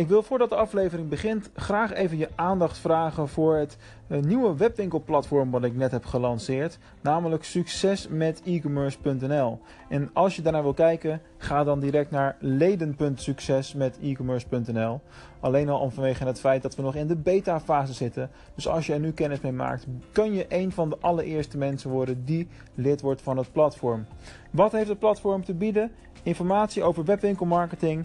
Ik wil voordat de aflevering begint graag even je aandacht vragen voor het eh, nieuwe webwinkelplatform wat ik net heb gelanceerd, namelijk succesmetecommerce.nl. En als je daarnaar wil kijken, ga dan direct naar leden.succesmetecommerce.nl. Alleen al om vanwege het feit dat we nog in de beta fase zitten. Dus als je er nu kennis mee maakt, kun je een van de allereerste mensen worden die lid wordt van het platform. Wat heeft het platform te bieden? Informatie over webwinkelmarketing,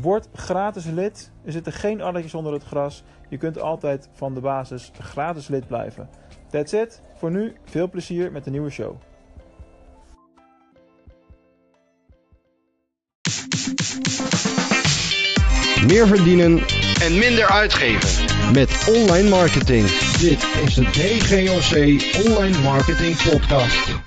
Word gratis lid. Er zitten geen addertjes onder het gras. Je kunt altijd van de basis gratis lid blijven. That's it. Voor nu veel plezier met de nieuwe show. Meer verdienen en minder uitgeven. met online marketing. Dit is de DGOC Online Marketing Podcast.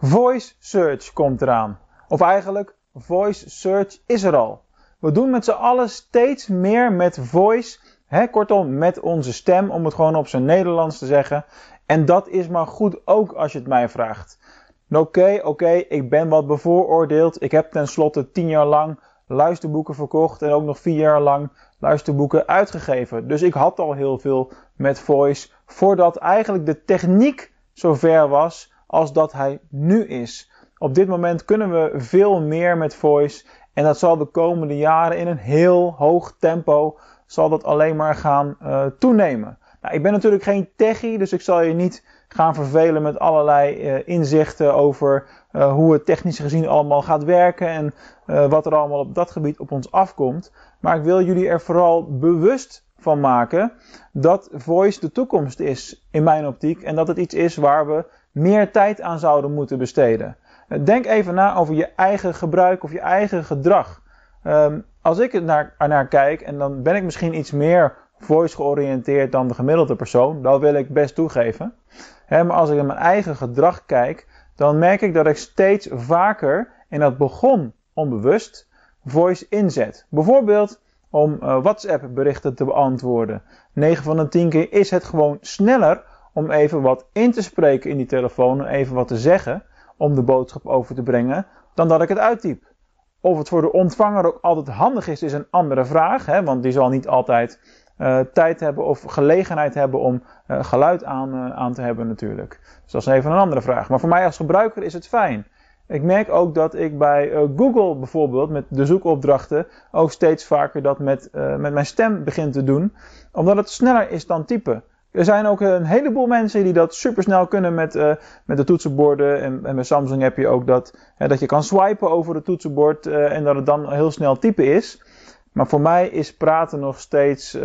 Voice Search komt eraan. Of eigenlijk, Voice Search is er al. We doen met z'n allen steeds meer met voice. Hè, kortom, met onze stem, om het gewoon op zijn Nederlands te zeggen. En dat is maar goed ook als je het mij vraagt. Oké, oké, ik ben wat bevooroordeeld. Ik heb tenslotte tien jaar lang luisterboeken verkocht en ook nog vier jaar lang luisterboeken uitgegeven. Dus ik had al heel veel met voice voordat eigenlijk de techniek zover was als dat hij nu is. Op dit moment kunnen we veel meer met voice en dat zal de komende jaren in een heel hoog tempo zal dat alleen maar gaan uh, toenemen. Nou, ik ben natuurlijk geen techie, dus ik zal je niet gaan vervelen met allerlei uh, inzichten over uh, hoe het technisch gezien allemaal gaat werken en wat er allemaal op dat gebied op ons afkomt. Maar ik wil jullie er vooral bewust van maken dat voice de toekomst is in mijn optiek en dat het iets is waar we meer tijd aan zouden moeten besteden. Denk even na over je eigen gebruik of je eigen gedrag. Um, als ik er naar, kijk, en dan ben ik misschien iets meer voice georiënteerd dan de gemiddelde persoon, dat wil ik best toegeven. Maar als ik naar mijn eigen gedrag kijk, dan merk ik dat ik steeds vaker, en dat begon onbewust, voice inzet. Bijvoorbeeld om uh, WhatsApp berichten te beantwoorden. 9 van de 10 keer is het gewoon sneller om even wat in te spreken in die telefoon en even wat te zeggen om de boodschap over te brengen dan dat ik het uittyp. Of het voor de ontvanger ook altijd handig is, is een andere vraag. Hè, want die zal niet altijd uh, tijd hebben of gelegenheid hebben om uh, geluid aan, uh, aan te hebben natuurlijk. Dus dat is even een andere vraag. Maar voor mij als gebruiker is het fijn. Ik merk ook dat ik bij Google bijvoorbeeld met de zoekopdrachten ook steeds vaker dat met, met mijn stem begin te doen. Omdat het sneller is dan typen. Er zijn ook een heleboel mensen die dat supersnel kunnen met, uh, met de toetsenborden. En, en met Samsung heb je ook dat, dat je kan swipen over het toetsenbord uh, en dat het dan heel snel typen is. Maar voor mij is praten nog steeds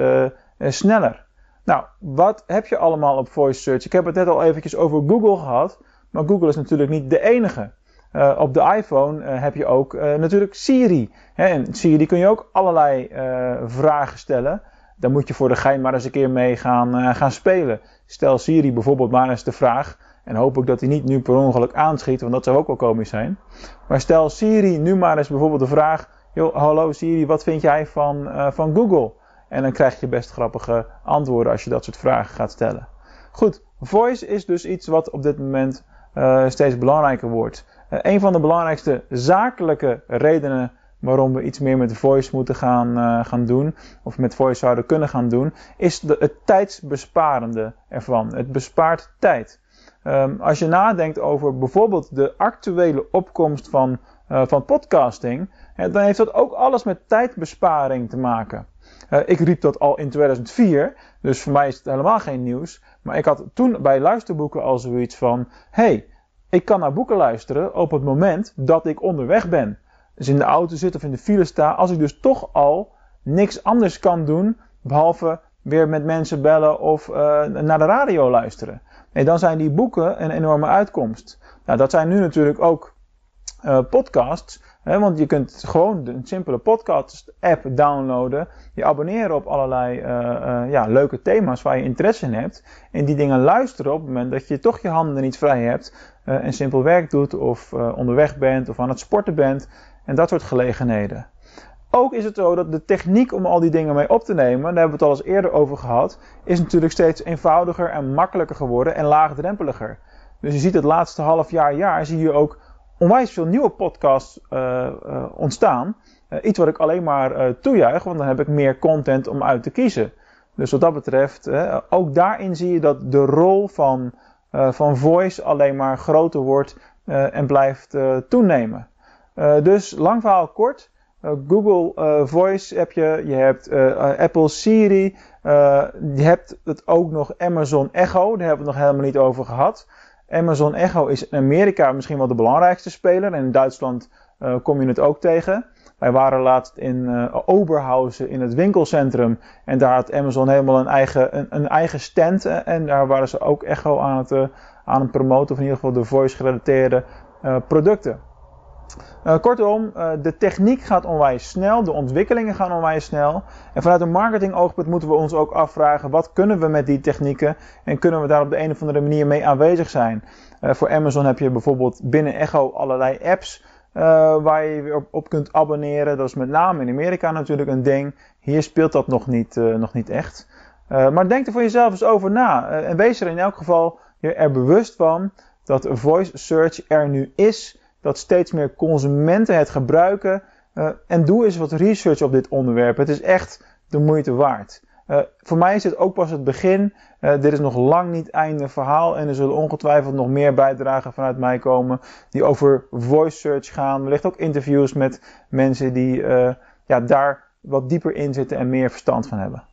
sneller. Nou, wat heb je allemaal op voice search? Ik heb het net al eventjes over Google gehad. Maar Google is natuurlijk niet de enige. Op de iPhone heb je ook natuurlijk Siri. Hè, en Siri kun je ook allerlei vragen stellen. Dan moet je voor de gein maar eens een keer mee gaan, uh, gaan spelen. Stel Siri bijvoorbeeld maar eens de vraag. En hoop ik dat hij niet nu per ongeluk aanschiet, want dat zou ook wel komisch zijn. Maar stel Siri nu maar eens bijvoorbeeld de vraag. Yo, hallo Siri, wat vind jij van, uh, van Google? En dan krijg je best grappige antwoorden als je dat soort vragen gaat stellen. Goed, voice is dus iets wat op dit moment uh, steeds belangrijker wordt. Uh, een van de belangrijkste zakelijke redenen waarom we iets meer met voice moeten gaan, uh, gaan doen, of met voice zouden kunnen gaan doen, is het tijdsbesparende ervan. Het bespaart tijd. Um, als je nadenkt over bijvoorbeeld de actuele opkomst van, uh, van podcasting, dan heeft dat ook alles met tijdbesparing te maken. Uh, ik riep dat al in 2004, dus voor mij is het helemaal geen nieuws. Maar ik had toen bij luisterboeken al zoiets van: hey, ik kan naar boeken luisteren op het moment dat ik onderweg ben dus in de auto zit of in de file sta, als ik dus toch al niks anders kan doen, behalve weer met mensen bellen of uh, naar de radio luisteren. Dan zijn die boeken een enorme uitkomst. Nou, dat zijn nu natuurlijk ook uh, podcasts, want je kunt gewoon een simpele podcast-app downloaden. Je abonneren op allerlei ja, leuke thema's waar je interesse in hebt. En die dingen luisteren op het moment dat je toch je handen niet vrij hebt. en simpel werk doet of onderweg bent of aan het sporten bent. En dat soort gelegenheden. Ook is het zo dat de techniek om al die dingen mee op te nemen, daar hebben we het al eens eerder over gehad, is natuurlijk steeds eenvoudiger en makkelijker geworden en laagdrempeliger. Dus je ziet het laatste half jaar, jaar, zie je ook onwijs veel nieuwe podcasts uh, uh, ontstaan. Uh, iets wat ik alleen maar toejuich, want dan heb ik meer content om uit te kiezen. Dus wat dat betreft, ook daarin zie je dat de rol van, van voice alleen maar groter wordt en blijft toenemen. dus lang verhaal kort. Google Voice heb je, je hebt Apple Siri, je hebt het ook nog Amazon Echo, daar hebben we het nog helemaal niet over gehad. Amazon Echo is in Amerika misschien wel de belangrijkste speler en in Duitsland kom je het ook tegen. Wij waren laatst in Oberhausen in het winkelcentrum en daar had Amazon helemaal een eigen, een, eigen stand en daar waren ze ook Echo aan het, aan het promoten, of in ieder geval de voice gerelateerde producten. Uh, kortom, uh, de techniek gaat onwijs snel, de ontwikkelingen gaan onwijs snel. En vanuit een marketingoogpunt moeten we ons ook afvragen: wat kunnen we met die technieken en kunnen we daar op de een of andere manier mee aanwezig zijn? Uh, voor Amazon heb je bijvoorbeeld binnen Echo allerlei apps waar je op, kunt abonneren. Dat is met name in Amerika natuurlijk een ding. Hier speelt dat nog niet, nog niet echt. maar denk er voor jezelf eens over na. en wees er in elk geval je er bewust van dat voice search er nu is dat steeds meer consumenten het gebruiken. Uh, en doe eens wat research op dit onderwerp. Het is echt de moeite waard. Uh, voor mij is dit ook pas het begin. Uh, dit is nog lang niet het einde verhaal. En er zullen ongetwijfeld nog meer bijdragen vanuit mij komen. Die over voice search gaan. Wellicht ook interviews met mensen die ja, daar wat dieper in zitten en meer verstand van hebben.